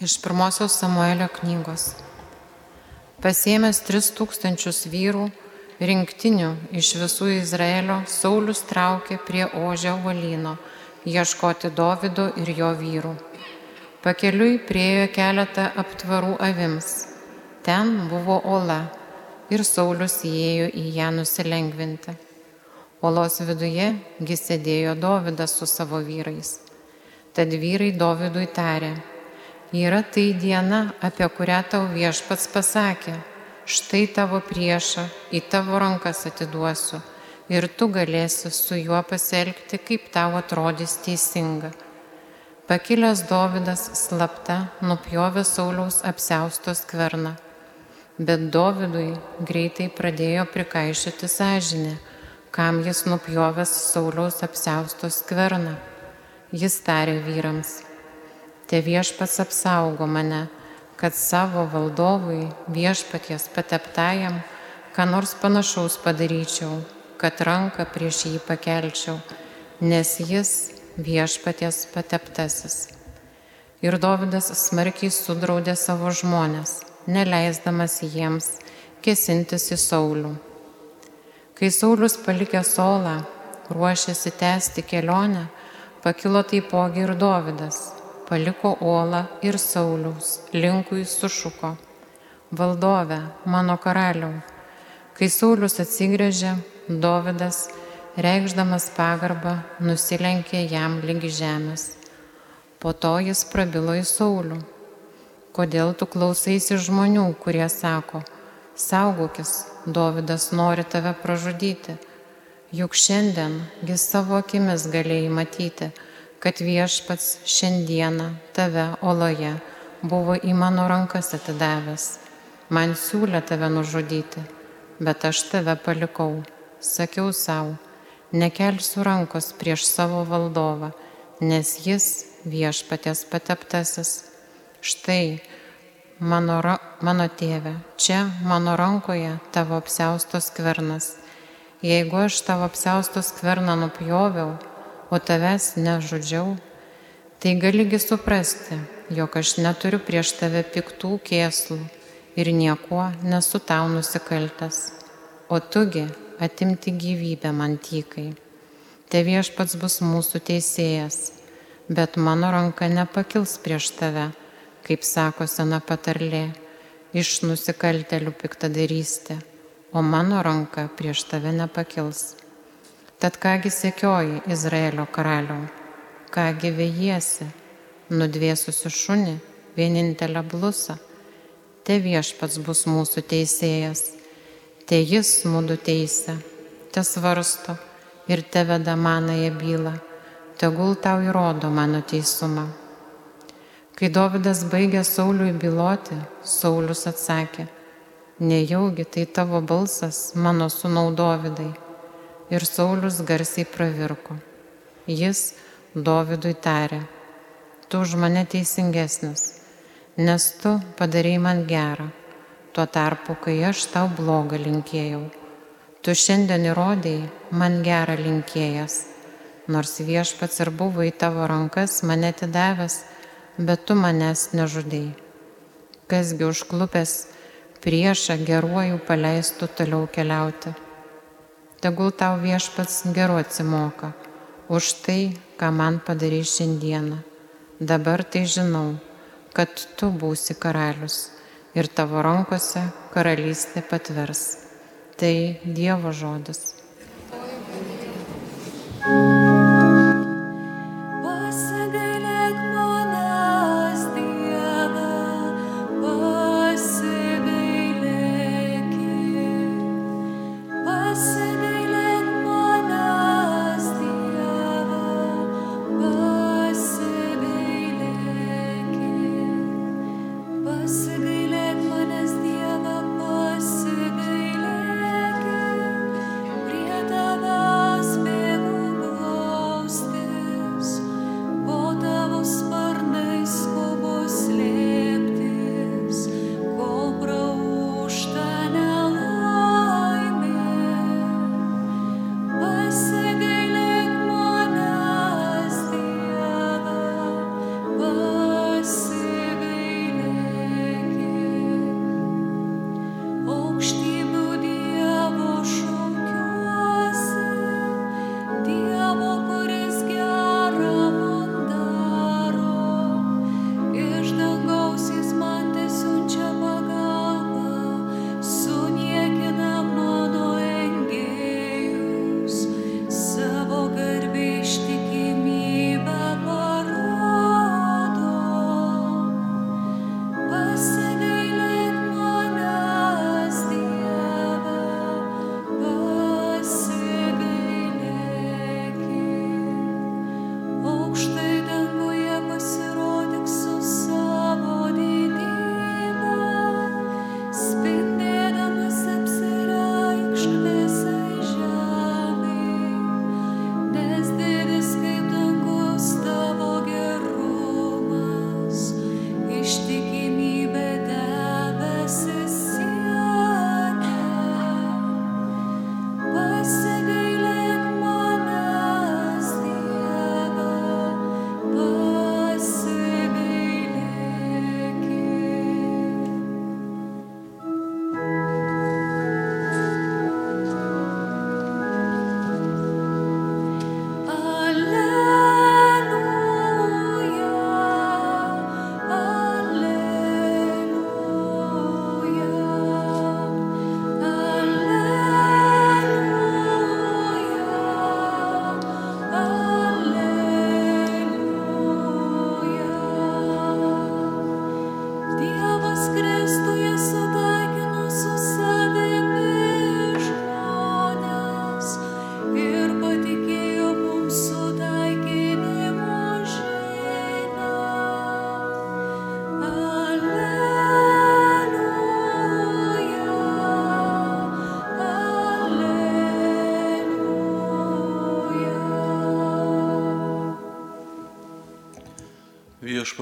Iš pirmosios Samuelio knygos. Pasėmęs tris tūkstančius vyrų, rinktinių iš visų Izraelio, Saulis traukė prie Ožio valyno ieškoti Dovido ir jo vyrų. Pakeliui priejo keletą aptvarų avims. Ten buvo ola ir Saulis įėjo į ją nusilengvinti. Olos viduje gi sėdėjo Dovydas su savo vyrais. Tad vyrai Dovydui tarė, yra tai diena, apie kurią tau viešpats pasakė, štai tavo priešą į tavo rankas atiduosiu ir tu galėsi su juo pasielgti, kaip tau atrodys teisinga. Pakilęs Dovydas slapta nupjovė Sauliaus apseustos skverną, bet Dovydui greitai pradėjo prikaišyti sąžinę, kam jis nupjovęs Sauliaus apseustos skverną. Jis tarė vyrams, Te viešpats apsaugo mane, kad savo valdovui viešpaties pateptajam, ką nors panašaus padaryčiau, kad ranką prieš jį pakelčiau, nes jis viešpaties pateptasis. Ir Dovydas smarkiai sudraudė savo žmonės, neleisdamas jiems kesintis į Saulių. Kai Saulis palikė solą, ruošėsi tęsti kelionę, pakilo taipogi ir Dovydas paliko Olą ir Sauliaus, linkui sušuko, valdove, mano karaliau. Kai Saulius atsigrėžė, Dovydas, reikšdamas pagarbą, nusilenkė jam lygi žemės. Po to jis prabilo į Saulių. Kodėl tu klausaisi žmonių, kurie sako, saugokis, Dovydas nori tave pražudyti. Juk šiandien jis savo akimis galėjai matyti, kad viešpats šiandieną tave oloje buvo į mano rankas atidavęs. Man siūlė tave nužudyti, bet aš tave palikau. Sakiau savo, nekelsiu rankos prieš savo valdovą, nes jis viešpatės pateptasis. Štai, mano, mano tėve, čia mano rankoje tavo apsiaustos skvernas. Jeigu aš tavo apsiaustos skverną nupjoviau, o tavęs nežudžiau, tai galigi suprasti, jog aš neturiu prieš tave piktų kėslų ir niekuo nesu tau nusikaltęs, o tugi atimti gyvybę man tykai. Te viešpats bus mūsų teisėjas, bet mano ranka nepakils prieš tave, kaip sako sena patarlė, iš nusikaltelių piktadarystė, o mano ranka prieš tave nepakils. Tad kągi sekioji Izraelio karaliau, kągi vėjiesi, nudvėsusi šunį, vienintelę blusą. Te viešpats bus mūsų teisėjas, te jis mūdu teisė, te svarsto ir te veda manąją bylą, tegul tau įrodo mano teisumą. Kai Dovydas baigė Sauliui byloti, Saulis atsakė, nejaugi tai tavo balsas, mano sunau Dovydai ir Saulis garsiai pravirko. Jis Dovydui tarė, tu už mane teisingesnis, nes tu padarėjai man gerą, tuo tarpu, kai aš tau blogą linkėjau. Tu šiandien įrodėjai man gerą linkėjas, nors viešpats ir buvo į tavo rankas mane atidavęs, bet tu manęs nežudėjai. Kasgi užklupęs priešą geruoju paleistų toliau keliauti tegul tau viešpats geru atsimoka už tai, ką man padarai šiandieną. Dabar tai žinau, kad tu būsi karalius ir tavo rankose karalystė patvers. Tai Dievo žodis.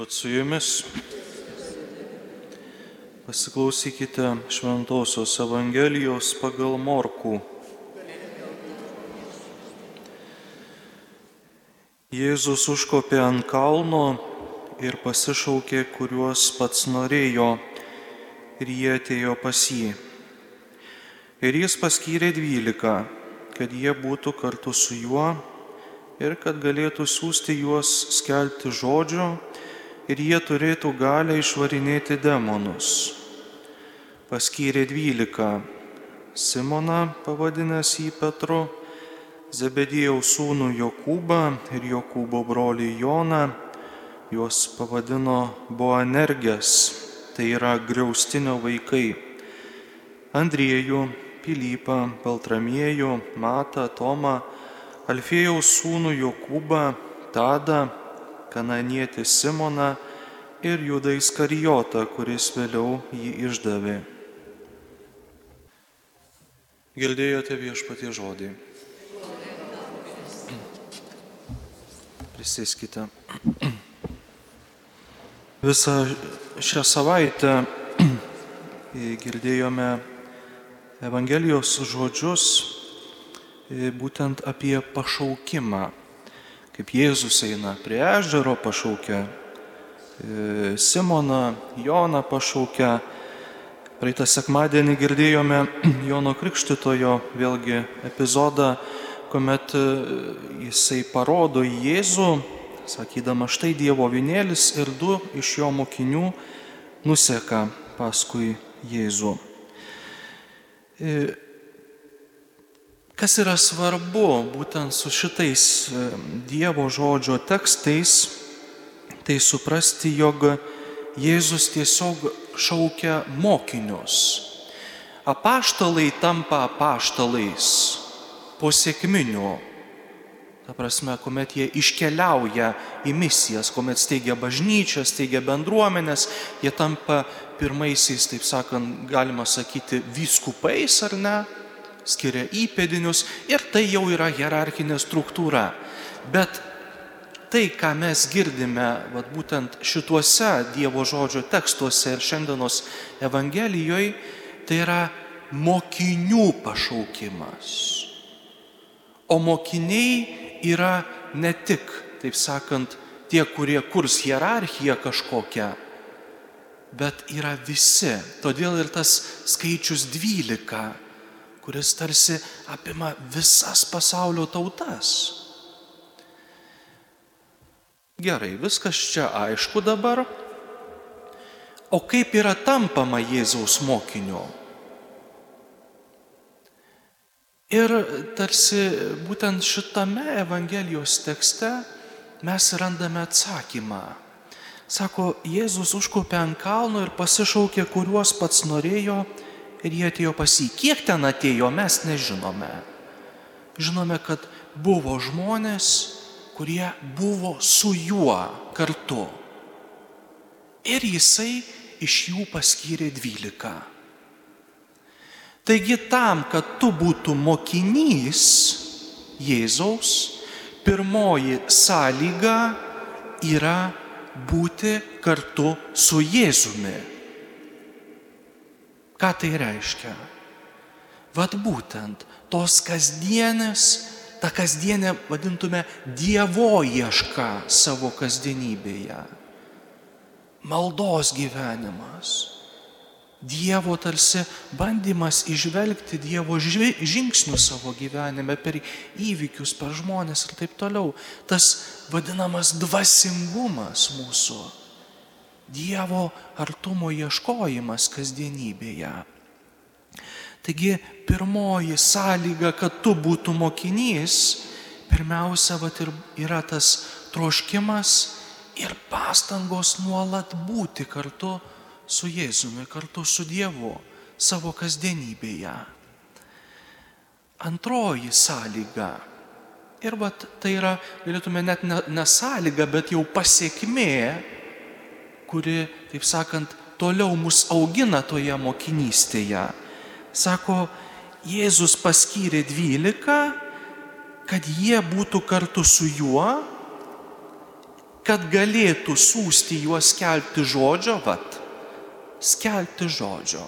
Viešpat su jumis. Pasiklausykite Šventojios Evangelijos pagal Morkų. Jėzus užkopė ant kalno ir pasišaukė, kuriuos pats norėjo, ir jie atėjo pas jį. Ir jis paskyrė dvylika, kad jie būtų kartu su juo ir kad galėtų siūsti juos skelbti žodžio ir jie turėtų galę išvarinėti demonus. Paskyrė dvylika Simoną, pavadinęs jį Petru, Zebedėjaus sūnų Jokūbą ir Jokūbo brolį Joną, juos pavadino Boanergės, tai yra griaustinio vaikai. Andriejų, Pilypą, Baltramiejų, Matą, Tomą, Alfėjaus sūnų Jokūbą, Tadą, kananietį Simoną ir Judą Iskarijotą, kuris vėliau jį išdavė. Girdėjote viešpatie žodį. Prisiskite. Visą šią savaitę girdėjome Evangelijos žodžius būtent apie pašaukimą. Kaip Jėzus eina prie ežero, pašaukia e, Simoną, Joną pašaukia. Praeitą sekmadienį girdėjome Jono Krikštitojo vėlgi epizodą, kuomet e, jisai parodo Jėzų, sakydama, štai Dievo vinėlis ir du iš jo mokinių nuseka paskui Jėzų. Kas yra svarbu būtent su šitais e, Dievo žodžio tekstais, tai suprasti, jog Jėzus tiesiog šaukia mokinius. Apaštalai tampa apaštalais po sėkminių. Ta prasme, kuomet jie iškeliauja į misijas, kuomet steigia bažnyčias, steigia bendruomenės, jie tampa pirmaisiais, taip sakant, galima sakyti, vyskupais ar ne, skiria įpėdinius ir tai jau yra hierarchinė struktūra. Bet tai, ką mes girdime, vat, būtent šituose Dievo žodžio tekstuose ir šiandienos Evangelijoje, tai yra mokinių pašaukimas. O mokiniai yra ne tik, taip sakant, tie, kurie kurs hierarchiją kažkokią, bet yra visi. Todėl ir tas skaičius 12 kuris tarsi apima visas pasaulio tautas. Gerai, viskas čia aišku dabar. O kaip yra tampama Jėzaus mokiniu? Ir tarsi būtent šitame Evangelijos tekste mes randame atsakymą. Sako, Jėzus užkopė ant kalno ir pasišaukė, kuriuos pats norėjo ir jie atėjo pas jį. Kiek ten atėjo, mes nežinome. Žinome, kad buvo žmonės, kurie buvo su juo kartu. Ir jisai iš jų paskyrė dvylika. Taigi tam, kad tu būtų mokinys Jėzaus, pirmoji sąlyga yra būti kartu su Jėzumi. Ką tai reiškia? Vat būtent tos kasdienės, ta kasdienė vadintume Dievo ieška savo kasdienybėje. Maldos gyvenimas. Dievo tarsi bandymas išvelgti Dievo žingsnių savo gyvenime per įvykius, per žmonės ir taip toliau. Tas vadinamas dvasingumas mūsų Dievo artumo ieškojimas kasdienybėje. Taigi pirmoji sąlyga, kad tu būtų mokinys, pirmiausia, vat, ir yra tas troškimas ir pastangos nuolat būti kartu su Jėzumi, kartu su Dievu savo kasdienybėje. Antroji sąlyga. Ir vat, tai yra, galėtume net ne, ne sąlyga, bet jau pasiekmė kuri, taip sakant, toliau mus augina toje mokinystėje. Sako, Jėzus paskyrė dvylika, kad jie būtų kartu su juo, kad galėtų siūsti juos skelbti žodžio, vat, skelbti žodžio.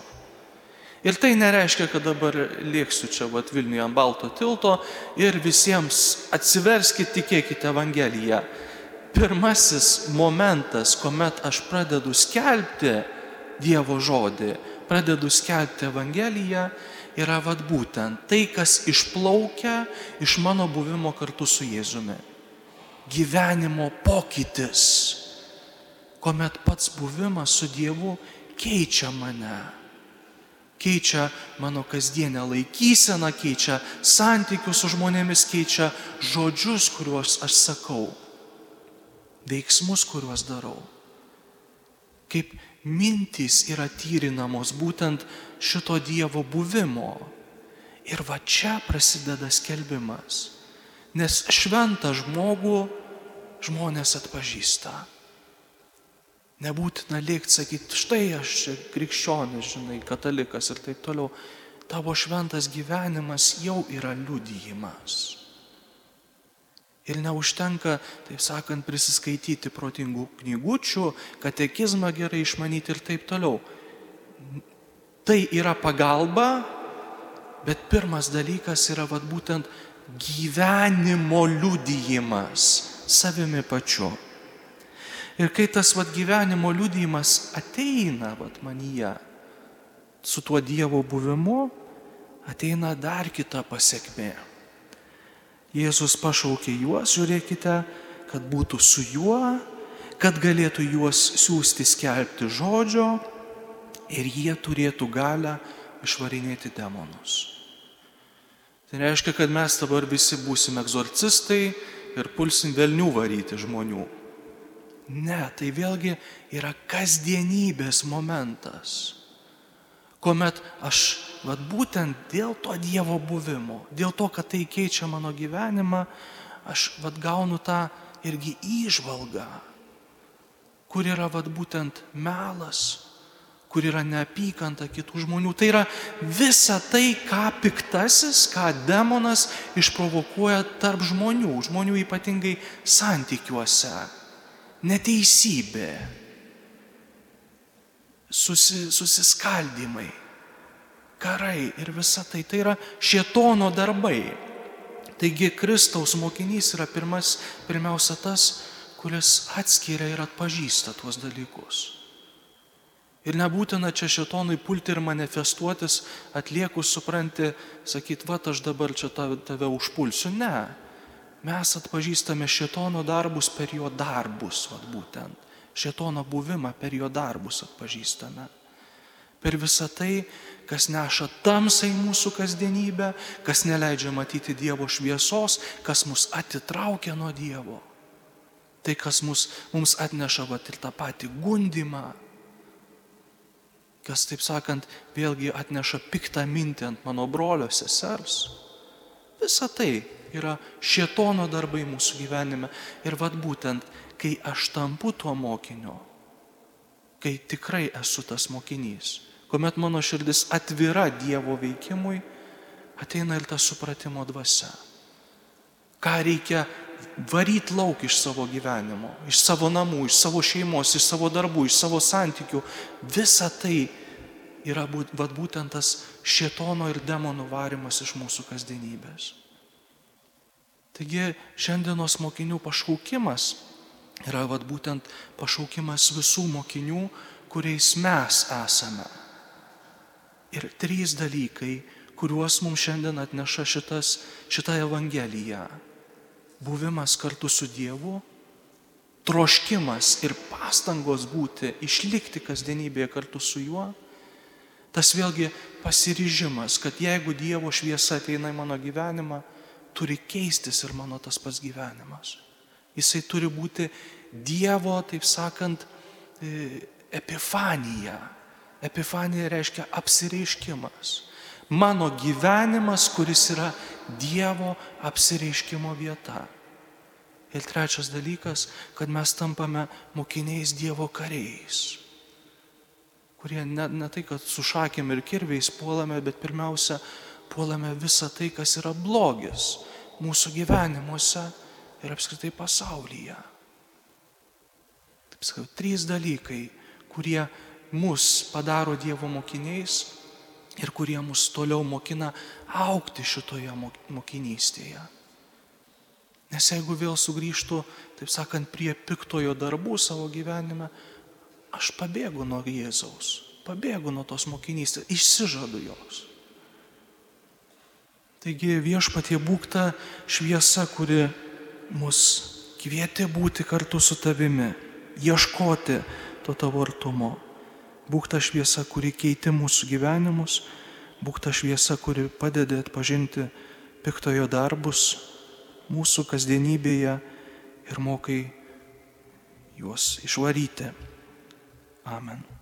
Ir tai nereiškia, kad dabar lėksiu čia vat Vilniuje ant balto tilto ir visiems atsiverskite, tikėkite Evangeliją. Pirmasis momentas, kuomet aš pradedu skelbti Dievo žodį, pradedu skelbti Evangeliją, yra vad būtent tai, kas išplaukia iš mano buvimo kartu su Jėzumi. Gyvenimo pokytis, kuomet pats buvimas su Dievu keičia mane keičia mano kasdienę laikyseną, keičia santykius su žmonėmis, keičia žodžius, kuriuos aš sakau, veiksmus, kuriuos darau. Kaip mintys yra tyrinamos būtent šito Dievo buvimo. Ir va čia prasideda skelbimas. Nes šventą žmogų žmonės atpažįsta. Nebūtina lėkti sakyti, štai aš čia krikščionis, žinai, katalikas ir taip toliau. Tavo šventas gyvenimas jau yra liudijimas. Ir neužtenka, taip sakant, prisiskaityti protingų knygučių, katekizmą gerai išmanyti ir taip toliau. Tai yra pagalba, bet pirmas dalykas yra vat, būtent gyvenimo liudijimas savimi pačiu. Ir kai tas vat, gyvenimo liudijimas ateina vat, manyje su tuo Dievo buvimu, ateina dar kita pasiekmė. Jėzus pašaukė juos, žiūrėkite, kad būtų su juo, kad galėtų juos siūsti skelbti žodžio ir jie turėtų galę išvarinėti demonus. Tai reiškia, kad mes dabar visi būsime egzorcistai ir pulsim velnių varyti žmonių. Ne, tai vėlgi yra kasdienybės momentas, kuomet aš, vad būtent dėl to Dievo buvimo, dėl to, kad tai keičia mano gyvenimą, aš vad gaunu tą irgi įžvalgą, kur yra vad būtent melas, kur yra neapykanta kitų žmonių. Tai yra visa tai, ką piktasis, ką demonas išprovokuoja tarp žmonių, žmonių ypatingai santykiuose neteisybė, susi, susiskaldimai, karai ir visa tai. Tai yra šietono darbai. Taigi Kristaus mokinys yra pirmas, pirmiausia tas, kuris atskiria ir atpažįsta tuos dalykus. Ir nebūtina čia šitonui pulti ir manifestuotis, atliekus supranti, sakyti, va, aš dabar čia tave užpulsiu. Ne mes atpažįstame šetono darbus per jo darbus, vat būtent. Šetono buvimą per jo darbus atpažįstame. Per visą tai, kas neša tamsą į mūsų kasdienybę, kas neleidžia matyti Dievo šviesos, kas mus atitraukia nuo Dievo. Tai, kas mus, mums atneša vat, ir tą patį gundimą, kas, taip sakant, vėlgi atneša piktą mintį ant mano brolio sesers. Visa tai yra šietono darbai mūsų gyvenime. Ir vad būtent, kai aš tampu tuo mokiniu, kai tikrai esu tas mokinys, kuomet mano širdis atvira Dievo veikimui, ateina ir ta supratimo dvasia. Ką reikia varyti lauk iš savo gyvenimo, iš savo namų, iš savo šeimos, iš savo darbų, iš savo santykių. Visa tai yra būt, būtent tas šietono ir demonų varimas iš mūsų kasdienybės. Taigi šiandienos mokinių pašaukimas yra vat, būtent pašaukimas visų mokinių, kuriais mes esame. Ir trys dalykai, kuriuos mums šiandien atneša šitas, šita Evangelija. Buvimas kartu su Dievu, troškimas ir pastangos būti, išlikti kasdienybėje kartu su Juo. Tas vėlgi pasiryžimas, kad jeigu Dievo šviesa ateina į mano gyvenimą, turi keistis ir mano tas pats gyvenimas. Jisai turi būti Dievo, taip sakant, e, epifanija. Epifanija reiškia apsireiškimas. Mano gyvenimas, kuris yra Dievo apsireiškimo vieta. Ir trečias dalykas, kad mes tampame mokiniais Dievo kariais, kurie ne, ne tai, kad su šakėm ir kirviais puolame, bet pirmiausia, puolame visą tai, kas yra blogis mūsų gyvenimuose ir apskritai pasaulyje. kaip sakau, trys dalykai, kurie mus padaro Dievo mokiniais ir kurie mus toliau mokina aukti šitoje mokinystėje. Nes jeigu vėl sugrįžtų, taip sakant, prie piktojo darbų savo gyvenime, aš pabėgu nuo Jėzaus, pabėgu nuo tos mokinystės, išsižadu jos. Taigi viešpatie būk ta šviesa, kuri mus kvietė būti kartu su tavimi, ieškoti to tavo artumo. Būk ta šviesa, kuri keiti mūsų gyvenimus, būk ta šviesa, kuri padeda atpažinti piktojo darbus mūsų kasdienybėje ir mokai juos išvaryti. Amen.